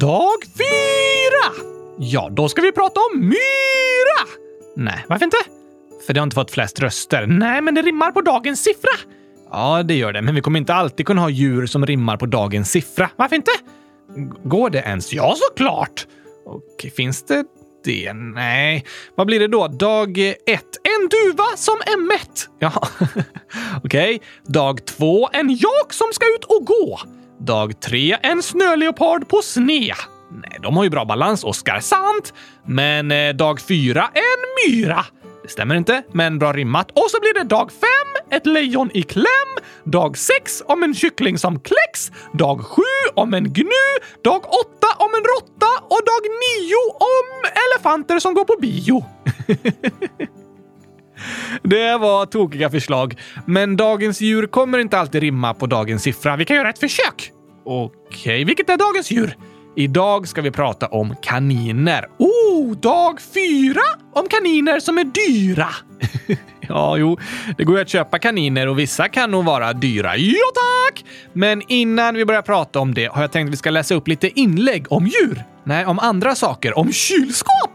Dag fyra! Ja, då ska vi prata om myra! Nej, varför inte? För det har inte fått flest röster. Nej, men det rimmar på dagens siffra. Ja, det gör det, men vi kommer inte alltid kunna ha djur som rimmar på dagens siffra. Varför inte? Går det ens? Ja, såklart! Och finns det det? Nej. Vad blir det då? Dag ett. En duva som är mätt. Ja, okej. Okay. Dag två. En jak som ska ut och gå. Dag tre. En snöleopard på sne. Nej, de har ju bra balans, Oskar. Sant! Men eh, dag fyra. En myra. Det stämmer inte, men bra rimmat. Och så blir det dag fem, ett lejon i kläm. Dag sex om en kyckling som kläcks. Dag sju om en gnu. Dag åtta om en råtta. Och dag nio om elefanter som går på bio. Det var tokiga förslag, men dagens djur kommer inte alltid rimma på dagens siffra. Vi kan göra ett försök. Okej, okay, vilket är dagens djur? Idag ska vi prata om kaniner. Oh, dag fyra om kaniner som är dyra. ja, jo, det går ju att köpa kaniner och vissa kan nog vara dyra. Ja, tack! Men innan vi börjar prata om det har jag tänkt att vi ska läsa upp lite inlägg om djur. Nej, om andra saker. Om kylskåp!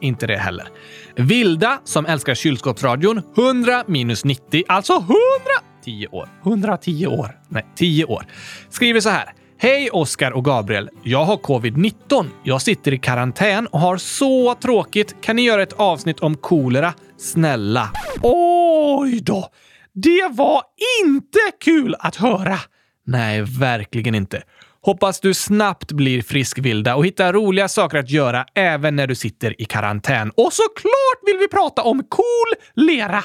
Inte det heller. Vilda, som älskar kylskåpsradion, 100 minus 90, alltså 100... 10 år. 110 år. Nej, 10 år. Skriver så här. Hej Oskar och Gabriel! Jag har covid-19. Jag sitter i karantän och har så tråkigt. Kan ni göra ett avsnitt om kolera? Snälla. Oj då! Det var inte kul att höra! Nej, verkligen inte. Hoppas du snabbt blir frisk, Vilda, och hittar roliga saker att göra även när du sitter i karantän. Och såklart vill vi prata om cool lera!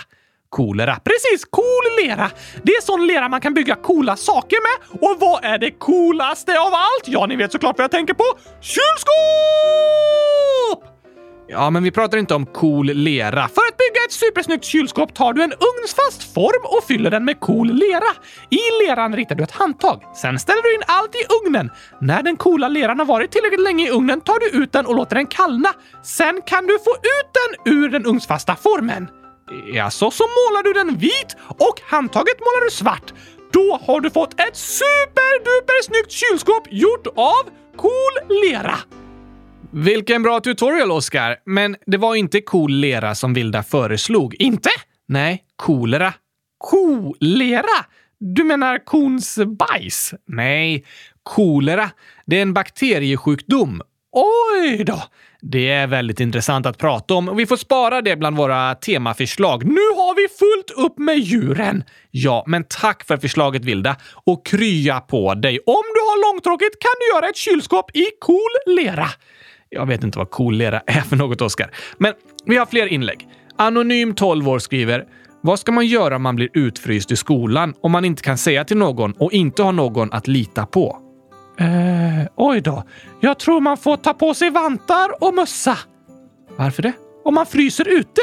Kolera. Precis, cool lera. Det är sån lera man kan bygga coola saker med. Och vad är det coolaste av allt? Ja, ni vet såklart vad jag tänker på. Kylskåp! Ja, men vi pratar inte om cool lera. För att bygga ett supersnyggt kylskåp tar du en ugnsfast form och fyller den med cool lera. I leran ritar du ett handtag. Sen ställer du in allt i ugnen. När den coola leran har varit tillräckligt länge i ugnen tar du ut den och låter den kallna. Sen kan du få ut den ur den ugnsfasta formen. Alltså, så målar du den vit och handtaget målar du svart. Då har du fått ett superduper snyggt kylskåp gjort av cool lera. Vilken bra tutorial, Oskar. Men det var inte cool som Vilda föreslog. Inte? Nej, kolera. Kolera? Du menar kons bajs? Nej, kolera. Det är en bakteriesjukdom. Oj då! Det är väldigt intressant att prata om och vi får spara det bland våra temaförslag. Nu har vi fullt upp med djuren! Ja, men tack för förslaget Vilda och krya på dig. Om du har långtråkigt kan du göra ett kylskåp i cool lera. Jag vet inte vad kolera är för något, Oskar. Men vi har fler inlägg. Anonym 12 år skriver vad ska man göra om man blir utfryst i skolan om man inte kan säga till någon och inte har någon att lita på? Eh, oj då. Jag tror man får ta på sig vantar och mössa. Varför det? Om man fryser ute?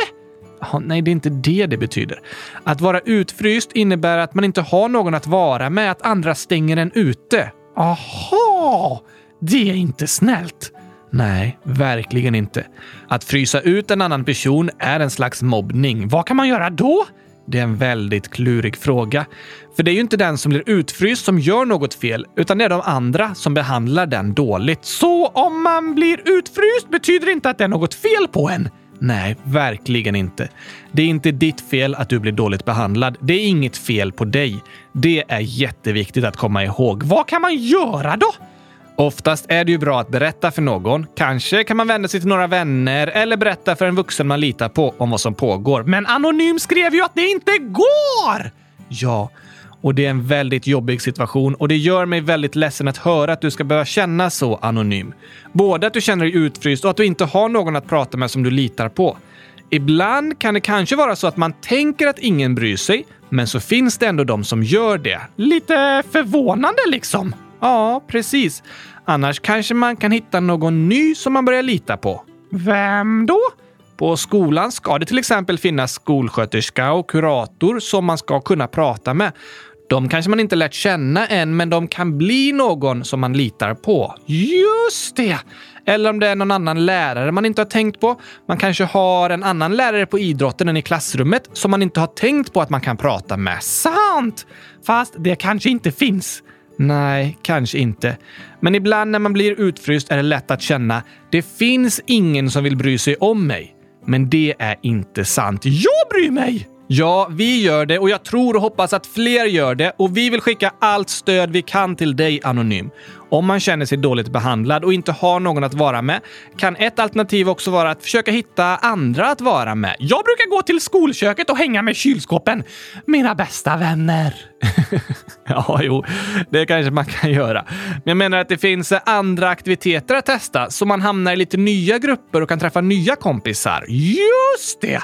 Oh, nej, det är inte det det betyder. Att vara utfryst innebär att man inte har någon att vara med, att andra stänger en ute. Aha! Det är inte snällt. Nej, verkligen inte. Att frysa ut en annan person är en slags mobbning. Vad kan man göra då? Det är en väldigt klurig fråga. För det är ju inte den som blir utfryst som gör något fel, utan det är de andra som behandlar den dåligt. Så om man blir utfryst betyder det inte att det är något fel på en? Nej, verkligen inte. Det är inte ditt fel att du blir dåligt behandlad. Det är inget fel på dig. Det är jätteviktigt att komma ihåg. Vad kan man göra då? Oftast är det ju bra att berätta för någon. Kanske kan man vända sig till några vänner eller berätta för en vuxen man litar på om vad som pågår. Men Anonym skrev ju att det inte går! Ja, och det är en väldigt jobbig situation och det gör mig väldigt ledsen att höra att du ska behöva känna så anonym. Både att du känner dig utfryst och att du inte har någon att prata med som du litar på. Ibland kan det kanske vara så att man tänker att ingen bryr sig, men så finns det ändå de som gör det. Lite förvånande liksom. Ja, precis. Annars kanske man kan hitta någon ny som man börjar lita på. Vem då? På skolan ska det till exempel finnas skolsköterska och kurator som man ska kunna prata med. De kanske man inte lärt känna än, men de kan bli någon som man litar på. Just det! Eller om det är någon annan lärare man inte har tänkt på. Man kanske har en annan lärare på idrotten än i klassrummet som man inte har tänkt på att man kan prata med. Sant! Fast det kanske inte finns. Nej, kanske inte. Men ibland när man blir utfryst är det lätt att känna det finns ingen som vill bry sig om mig. Men det är inte sant. Jag bryr mig! Ja, vi gör det och jag tror och hoppas att fler gör det och vi vill skicka allt stöd vi kan till dig Anonym. Om man känner sig dåligt behandlad och inte har någon att vara med kan ett alternativ också vara att försöka hitta andra att vara med. Jag brukar gå till skolköket och hänga med kylskåpen. Mina bästa vänner. ja, jo, det kanske man kan göra. Men jag menar att det finns andra aktiviteter att testa så man hamnar i lite nya grupper och kan träffa nya kompisar. Just det!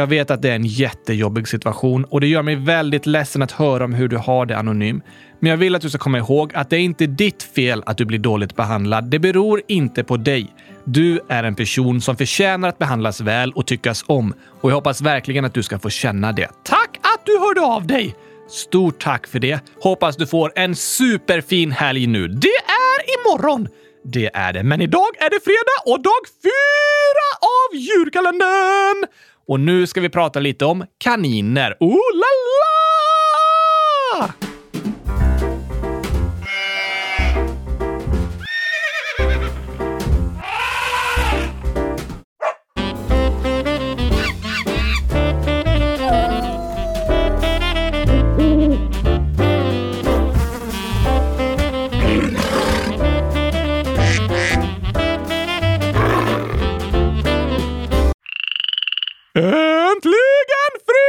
Jag vet att det är en jättejobbig situation och det gör mig väldigt ledsen att höra om hur du har det anonym. Men jag vill att du ska komma ihåg att det är inte ditt fel att du blir dåligt behandlad. Det beror inte på dig. Du är en person som förtjänar att behandlas väl och tyckas om och jag hoppas verkligen att du ska få känna det. Tack att du hörde av dig! Stort tack för det. Hoppas du får en superfin helg nu. Det är imorgon! Det är det, men idag är det fredag och dag fyra av julkalendern! Och nu ska vi prata lite om kaniner. Oh la la! Äntligen fredag!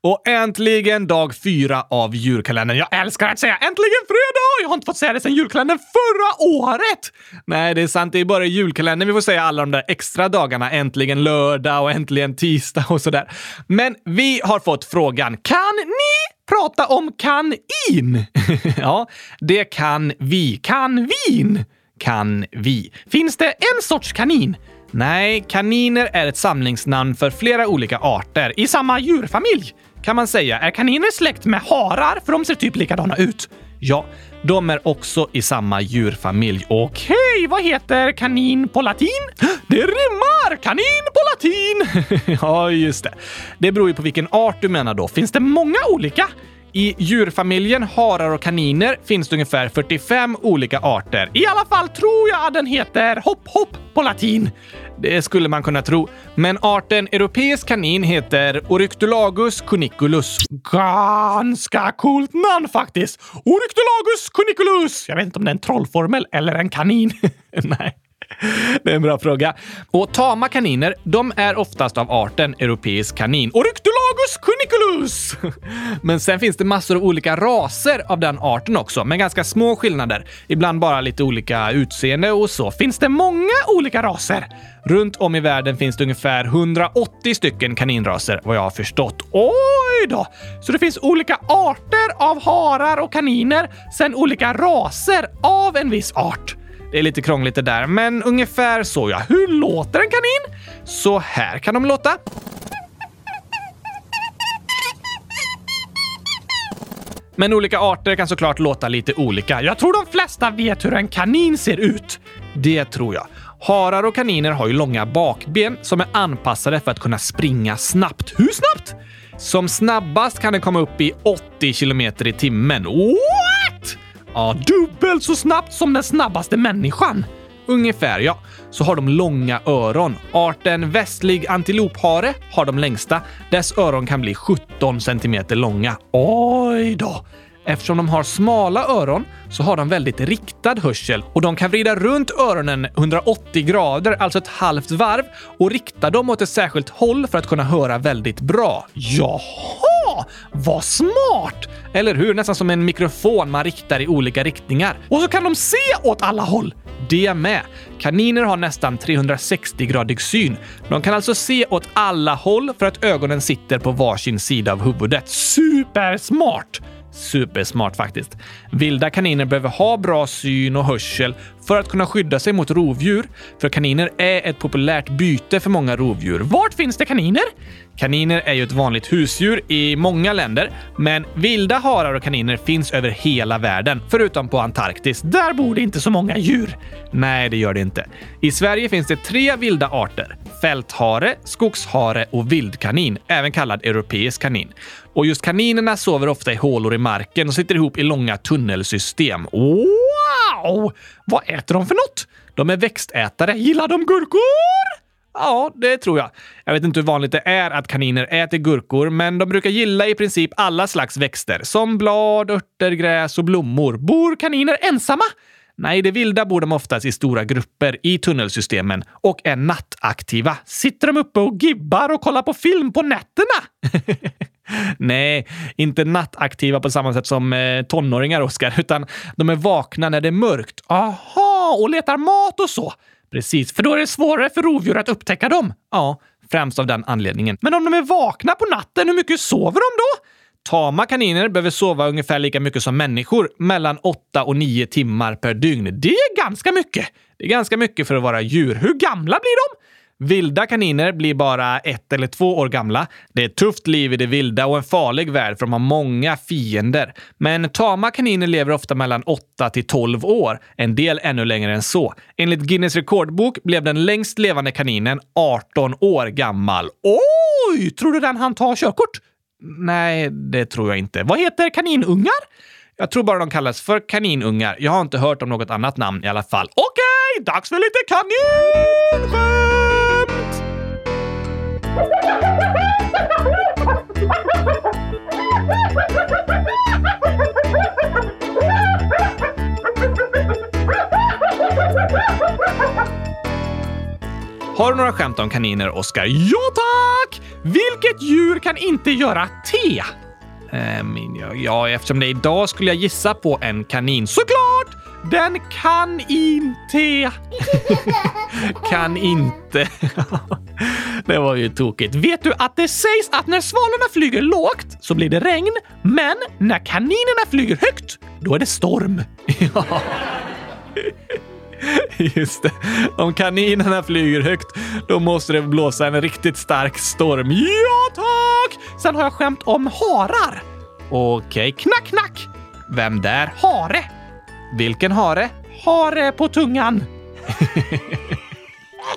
Och äntligen dag fyra av julkalendern. Jag älskar att säga äntligen fredag! Jag har inte fått säga det sedan julkalendern förra året! Nej, det är sant. Det är bara i julkalendern vi får säga alla de där extra dagarna. Äntligen lördag och äntligen tisdag och sådär. Men vi har fått frågan, kan ni prata om kanin? ja, det kan vi. Kan vin? Kan vi. Finns det en sorts kanin? Nej, kaniner är ett samlingsnamn för flera olika arter i samma djurfamilj. Kan man säga. Är kaniner släkt med harar? För de ser typ likadana ut. Ja, de är också i samma djurfamilj. Okej, vad heter kanin på latin? Det rimmar! Kanin på latin! ja, just det. Det beror ju på vilken art du menar då. Finns det många olika? I djurfamiljen harar och kaniner finns det ungefär 45 olika arter. I alla fall tror jag att den heter hopp-hopp på latin. Det skulle man kunna tro. Men arten europeisk kanin heter Oryctolagus cuniculus. Ganska coolt namn faktiskt! Oryctolagus cuniculus! Jag vet inte om det är en trollformel eller en kanin. Nej. Det är en bra fråga. Och tama kaniner, de är oftast av arten europeisk kanin. Oryctolagus cuniculus! Men sen finns det massor av olika raser av den arten också, med ganska små skillnader. Ibland bara lite olika utseende och så. Finns det många olika raser? Runt om i världen finns det ungefär 180 stycken kaninraser, vad jag har förstått. Oj då! Så det finns olika arter av harar och kaniner, sen olika raser av en viss art. Det är lite krångligt det där, men ungefär så ja. Hur låter en kanin? Så här kan de låta. Men olika arter kan såklart låta lite olika. Jag tror de flesta vet hur en kanin ser ut. Det tror jag. Harar och kaniner har ju långa bakben som är anpassade för att kunna springa snabbt. Hur snabbt? Som snabbast kan den komma upp i 80 kilometer i timmen. What? Ja, dubbelt så snabbt som den snabbaste människan. Ungefär, ja. Så har de långa öron. Arten västlig antilophare har de längsta. Dess öron kan bli 17 centimeter långa. Oj då! Eftersom de har smala öron så har de väldigt riktad hörsel och de kan vrida runt öronen 180 grader, alltså ett halvt varv, och rikta dem åt ett särskilt håll för att kunna höra väldigt bra. Jaha! Vad smart! Eller hur? Nästan som en mikrofon man riktar i olika riktningar. Och så kan de se åt alla håll! Det med. Kaniner har nästan 360-gradig syn. De kan alltså se åt alla håll för att ögonen sitter på varsin sida av huvudet. Supersmart! Supersmart faktiskt. Vilda kaniner behöver ha bra syn och hörsel för att kunna skydda sig mot rovdjur. För kaniner är ett populärt byte för många rovdjur. Vart finns det kaniner? Kaniner är ju ett vanligt husdjur i många länder, men vilda harar och kaniner finns över hela världen, förutom på Antarktis. Där bor det inte så många djur. Nej, det gör det inte. I Sverige finns det tre vilda arter. Fälthare, skogshare och vildkanin, även kallad europeisk kanin. Och just kaninerna sover ofta i hålor i marken och sitter ihop i långa tunnelsystem. Wow! Vad äter de för något? De är växtätare. Gillar de gurkor? Ja, det tror jag. Jag vet inte hur vanligt det är att kaniner äter gurkor, men de brukar gilla i princip alla slags växter, som blad, örter, gräs och blommor. Bor kaniner ensamma? Nej, i det vilda bor de oftast i stora grupper i tunnelsystemen och är nattaktiva. Sitter de uppe och gibbar och kollar på film på nätterna? Nej, inte nattaktiva på samma sätt som eh, tonåringar, Oskar, utan de är vakna när det är mörkt. Aha, och letar mat och så. Precis, för då är det svårare för rovdjur att upptäcka dem. Ja, främst av den anledningen. Men om de är vakna på natten, hur mycket sover de då? Tama kaniner behöver sova ungefär lika mycket som människor, mellan 8 och 9 timmar per dygn. Det är ganska mycket. Det är ganska mycket för att vara djur. Hur gamla blir de? Vilda kaniner blir bara ett eller två år gamla. Det är ett tufft liv i det vilda och en farlig värld för de har många fiender. Men tama kaniner lever ofta mellan 8 till 12 år, en del ännu längre än så. Enligt Guinness rekordbok blev den längst levande kaninen 18 år gammal. Oj! Tror du den han tar körkort? Nej, det tror jag inte. Vad heter kaninungar? Jag tror bara de kallas för kaninungar. Jag har inte hört om något annat namn i alla fall. Okej, dags för lite kaninskämt! Har du några skämt om kaniner, Oskar? Ja, tack! Vilket djur kan inte göra te? Um, ja, ja, eftersom det är idag skulle jag gissa på en kanin. Såklart! Den kan inte. kan inte. det var ju tokigt. Vet du att det sägs att när svalorna flyger lågt så blir det regn, men när kaninerna flyger högt, då är det storm. ja. Just det. Om kaninerna flyger högt, då måste det blåsa en riktigt stark storm. Ja, tack! Sen har jag skämt om harar. Okej, okay. knack, knack. Vem där? Hare. Vilken hare? Hare på tungan.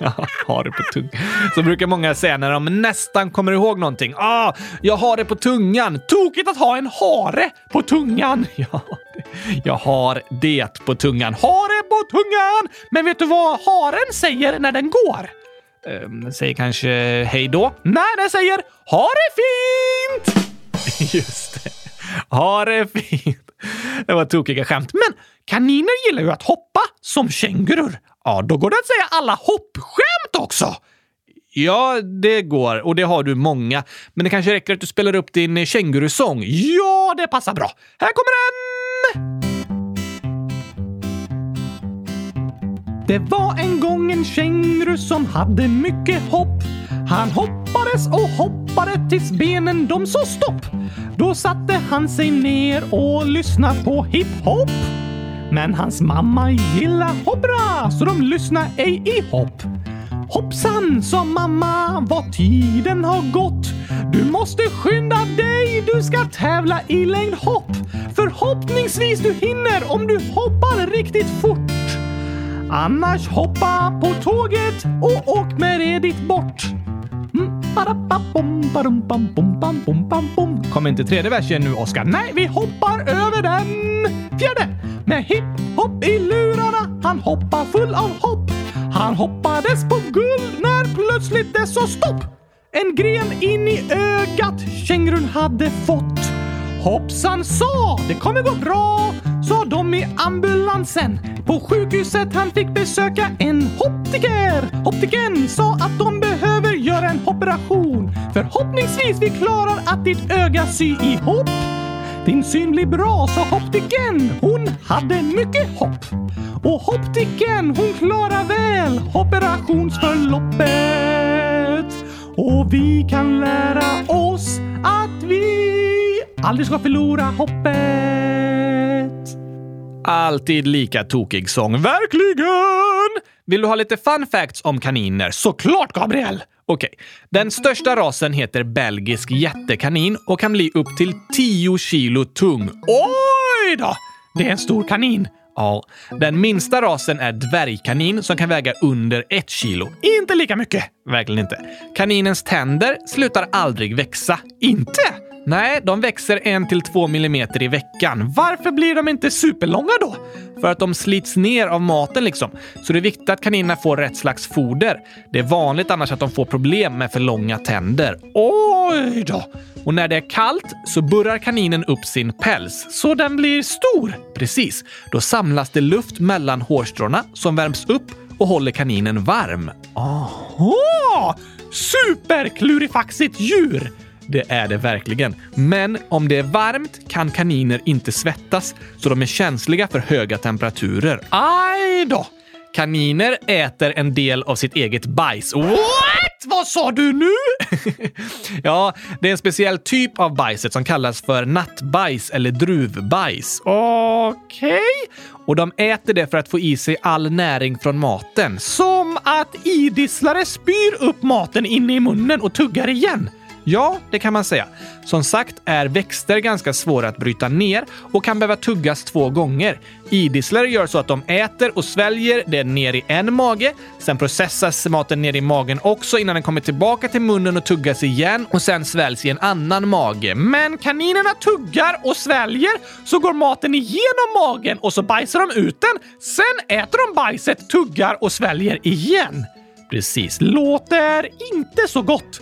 Ja, har det på tungan. Så brukar många säga när de nästan kommer ihåg någonting. Ah, jag har det på tungan. Tokigt att ha en hare på tungan. Ja, jag har det på tungan. Hare på tungan! Men vet du vad haren säger när den går? Um, säger kanske hej då? Nej, den säger ha det fint! Just det. Ha det fint. Det var tokiga skämt. Men kaniner gillar ju att hoppa som kängurur. Ja, då går det att säga alla hoppskämt också! Ja, det går och det har du många. Men det kanske räcker att du spelar upp din kängurusång. Ja, det passar bra. Här kommer den! Det var en gång en känguru som hade mycket hopp. Han hoppades och hoppade tills benen de sa stopp. Då satte han sig ner och lyssnade på hiphop. Men hans mamma gillar hoppra så de lyssnar ej i hopp. Hoppsan, sa mamma, vad tiden har gått. Du måste skynda dig, du ska tävla i längdhopp. Förhoppningsvis du hinner om du hoppar riktigt fort. Annars hoppa på tåget och åk med det bort. Mm, Kom inte tredje versen nu, Oskar? Nej, vi hoppar över den! Fjärde! Med hiphop i lurarna, han hoppar full av hopp. Han hoppades på guld när plötsligt det sa stopp. En gren in i ögat kängurun hade fått. Hoppsan sa, det kommer gå bra, sa de i ambulansen. På sjukhuset han fick besöka en optiker. Optiken sa att de behöver göra en operation. Förhoppningsvis vi klarar att ditt öga sy ihop. Din syn blir bra, sa optiken. Hon hade mycket hopp. Och optiken, hon klarar väl operationsförloppet. Och vi kan lära oss att vi aldrig ska förlora hoppet. Alltid lika tokig sång. Verkligen! Vill du ha lite fun facts om kaniner? Såklart, Gabriel! Okej. Den största rasen heter belgisk jättekanin och kan bli upp till 10 kilo tung. Oj då! Det är en stor kanin. Ja, den minsta rasen är dvärgkanin som kan väga under ett kilo. Inte lika mycket. Verkligen inte. Kaninens tänder slutar aldrig växa. Inte? Nej, de växer en till två millimeter i veckan. Varför blir de inte superlånga då? För att de slits ner av maten liksom. Så det är viktigt att kaninerna får rätt slags foder. Det är vanligt annars att de får problem med för långa tänder. Oj då! Och när det är kallt så burrar kaninen upp sin päls så den blir stor. Precis. Då samlas det luft mellan hårstråna som värms upp och håller kaninen varm. Aha! Superklurifaxigt djur! Det är det verkligen. Men om det är varmt kan kaniner inte svettas, så de är känsliga för höga temperaturer. Aj då! Kaniner äter en del av sitt eget bajs. What? Vad sa du nu? ja, det är en speciell typ av bajset som kallas för nattbajs eller druvbajs. Okej. Okay. Och de äter det för att få i sig all näring från maten. Som att idisslare spyr upp maten inne i munnen och tuggar igen. Ja, det kan man säga. Som sagt är växter ganska svåra att bryta ner och kan behöva tuggas två gånger. Idisslare gör så att de äter och sväljer det ner i en mage. Sen processas maten ner i magen också innan den kommer tillbaka till munnen och tuggas igen och sen sväljs i en annan mage. Men kaninerna tuggar och sväljer så går maten igenom magen och så bajsar de ut den. Sen äter de bajset, tuggar och sväljer igen. Precis. Låter inte så gott.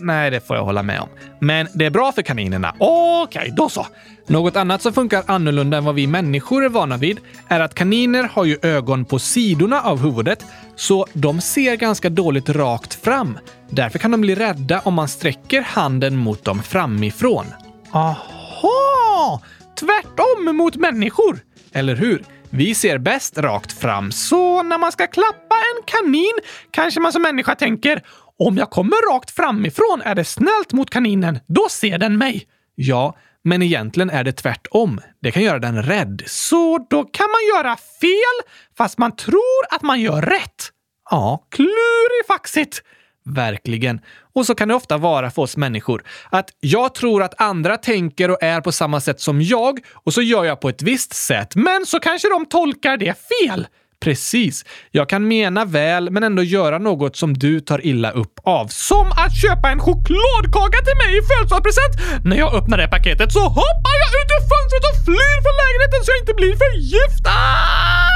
Nej, det får jag hålla med om. Men det är bra för kaninerna. Okej, okay, då så. Något annat som funkar annorlunda än vad vi människor är vana vid är att kaniner har ju ögon på sidorna av huvudet, så de ser ganska dåligt rakt fram. Därför kan de bli rädda om man sträcker handen mot dem framifrån. Aha! Tvärtom mot människor! Eller hur? Vi ser bäst rakt fram, så när man ska klappa en kanin kanske man som människa tänker om jag kommer rakt framifrån är det snällt mot kaninen. Då ser den mig. Ja, men egentligen är det tvärtom. Det kan göra den rädd. Så då kan man göra fel fast man tror att man gör rätt. Ja, klurifaxigt! Verkligen. Och så kan det ofta vara för oss människor. Att jag tror att andra tänker och är på samma sätt som jag och så gör jag på ett visst sätt, men så kanske de tolkar det fel. Precis. Jag kan mena väl, men ändå göra något som du tar illa upp av. Som att köpa en chokladkaka till mig i födelsedagspresent! När jag öppnar det paketet så hoppar jag ut ur fönstret och flyr från lägenheten så jag inte blir förgiftad!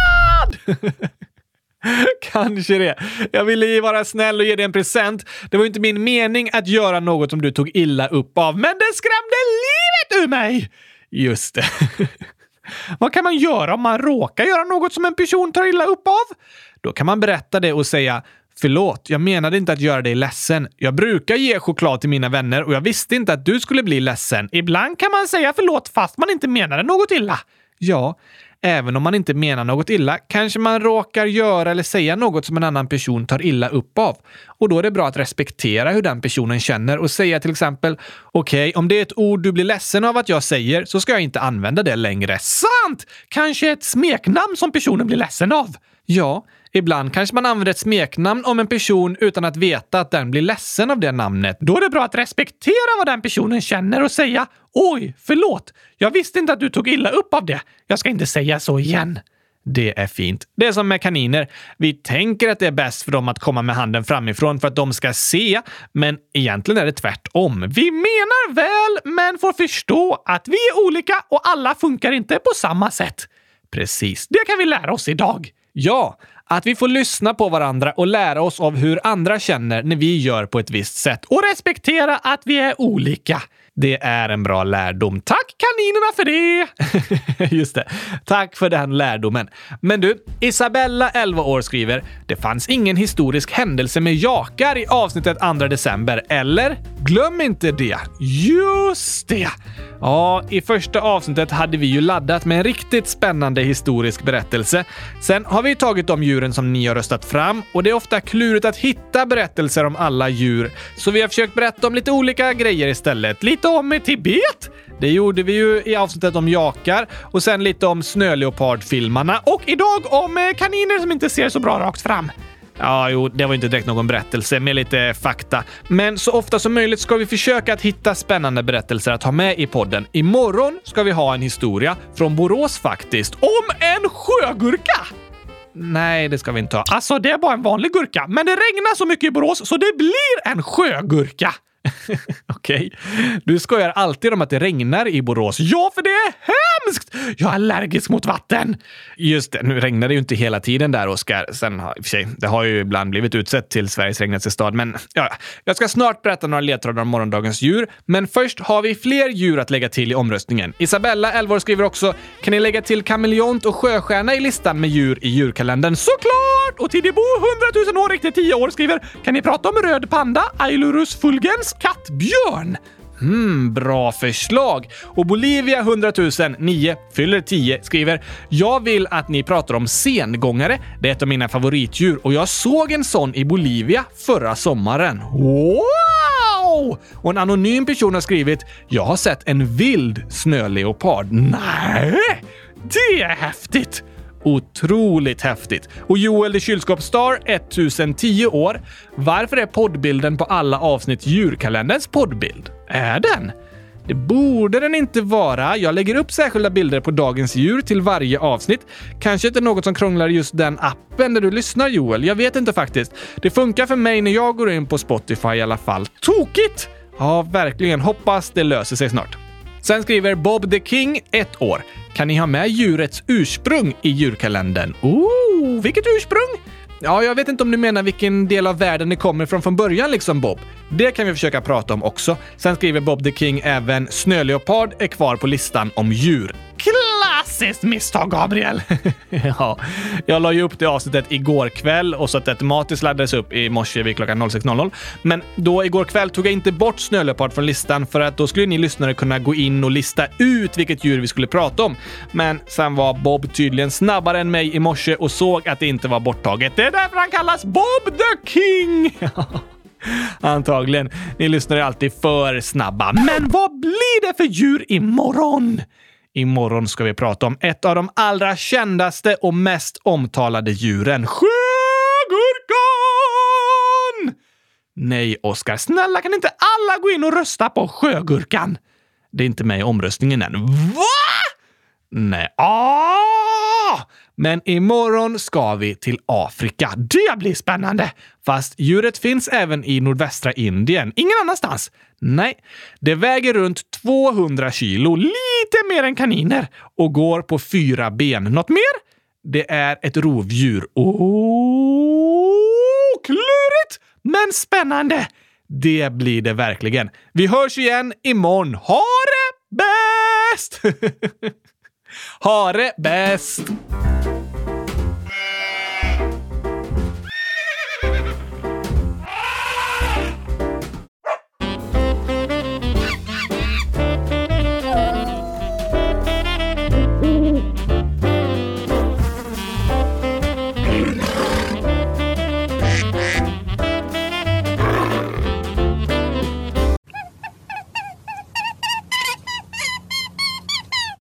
Kanske det. Jag ville ju vara snäll och ge dig en present. Det var ju inte min mening att göra något som du tog illa upp av, men det skrämde livet ur mig! Just det. Vad kan man göra om man råkar göra något som en person tar illa upp av? Då kan man berätta det och säga Förlåt, jag menade inte att göra dig ledsen. Jag brukar ge choklad till mina vänner och jag visste inte att du skulle bli ledsen. Ibland kan man säga förlåt fast man inte menade något illa. Ja, Även om man inte menar något illa kanske man råkar göra eller säga något som en annan person tar illa upp av. Och då är det bra att respektera hur den personen känner och säga till exempel “Okej, okay, om det är ett ord du blir ledsen av att jag säger så ska jag inte använda det längre.” Sant! Kanske ett smeknamn som personen blir ledsen av. Ja, Ibland kanske man använder ett smeknamn om en person utan att veta att den blir ledsen av det namnet. Då är det bra att respektera vad den personen känner och säga “Oj, förlåt. Jag visste inte att du tog illa upp av det. Jag ska inte säga så igen.” Det är fint. Det är som med kaniner. Vi tänker att det är bäst för dem att komma med handen framifrån för att de ska se, men egentligen är det tvärtom. Vi menar väl, men får förstå att vi är olika och alla funkar inte på samma sätt. Precis, det kan vi lära oss idag. Ja, att vi får lyssna på varandra och lära oss av hur andra känner när vi gör på ett visst sätt och respektera att vi är olika. Det är en bra lärdom. Tack kaninerna för det! Just det. Tack för den lärdomen. Men du, Isabella, 11 år, skriver “Det fanns ingen historisk händelse med jakar i avsnittet 2 december, eller? Glöm inte det!” Just det! Ja, i första avsnittet hade vi ju laddat med en riktigt spännande historisk berättelse. Sen har vi tagit de djuren som ni har röstat fram och det är ofta klurigt att hitta berättelser om alla djur, så vi har försökt berätta om lite olika grejer istället. Lite om Tibet, Det gjorde vi ju i avsnittet om jakar och sen lite om snöleopardfilmarna och idag om eh, kaniner som inte ser så bra rakt fram. Ja, jo, det var inte direkt någon berättelse, med lite fakta. Men så ofta som möjligt ska vi försöka att hitta spännande berättelser att ha med i podden. Imorgon ska vi ha en historia från Borås faktiskt, om en sjögurka! Nej, det ska vi inte ha. Alltså, det är bara en vanlig gurka, men det regnar så mycket i Borås så det blir en sjögurka. Okej. Okay. Du skojar alltid om att det regnar i Borås. Ja, för det är hemskt! Jag är allergisk mot vatten. Just det, nu regnar det ju inte hela tiden där, Oskar. Sen har, i och för sig, det har ju ibland blivit utsett till Sveriges regnigaste stad, men ja, jag ska snart berätta några ledtrådar om morgondagens djur. Men först har vi fler djur att lägga till i omröstningen. Isabella, 11 år, skriver också “Kan ni lägga till kameleont och sjöstjärna i listan med djur i djurkalendern?” Såklart! Och Tidibo, 100 000 år, riktigt 10 år, skriver “Kan ni prata om röd panda, Ailurus fulgens, kattbjörn. Hmm, bra förslag! Och Bolivia 100 009 fyller 10 skriver “Jag vill att ni pratar om sengångare. Det är ett av mina favoritdjur och jag såg en sån i Bolivia förra sommaren. Wow! Och en anonym person har skrivit “Jag har sett en vild snöleopard. Nej! Det är häftigt!” Otroligt häftigt. Och Joel the Kylskåpsstar, 1010 år. Varför är poddbilden på alla avsnitt djurkalenderns poddbild? Är den? Det borde den inte vara. Jag lägger upp särskilda bilder på dagens djur till varje avsnitt. Kanske inte något som krånglar just den appen där du lyssnar Joel. Jag vet inte faktiskt. Det funkar för mig när jag går in på Spotify i alla fall. Tokigt! Ja, verkligen. Hoppas det löser sig snart. Sen skriver Bob the King, ett år. Kan ni ha med djurets ursprung i djurkalendern? Oh, vilket ursprung? Ja, jag vet inte om du menar vilken del av världen det kommer från från början liksom Bob. Det kan vi försöka prata om också. Sen skriver Bob the King även snöleopard är kvar på listan om djur. Klassiskt misstag, Gabriel! ja, jag la ju upp det avsnittet igår kväll och så att det automatiskt laddades upp i morse vid klockan 06.00. Men då igår kväll tog jag inte bort snöleopard från listan för att då skulle ni lyssnare kunna gå in och lista ut vilket djur vi skulle prata om. Men sen var Bob tydligen snabbare än mig i morse och såg att det inte var borttaget. Det är därför han kallas Bob the King! Antagligen. Ni lyssnar alltid för snabba. Men vad blir det för djur imorgon? Imorgon ska vi prata om ett av de allra kändaste och mest omtalade djuren. Sjögurkan! Nej, Oskar. Snälla, kan inte alla gå in och rösta på sjögurkan? Det är inte med i omröstningen än. Va? Nej. Ah! Men imorgon ska vi till Afrika. Det blir spännande! Fast djuret finns även i nordvästra Indien. Ingen annanstans. Nej, det väger runt 200 kilo, lite mer än kaniner, och går på fyra ben. Något mer? Det är ett rovdjur. Oh, klurigt, men spännande! Det blir det verkligen. Vi hörs igen imorgon. Ha det bäst! Ha det bäst!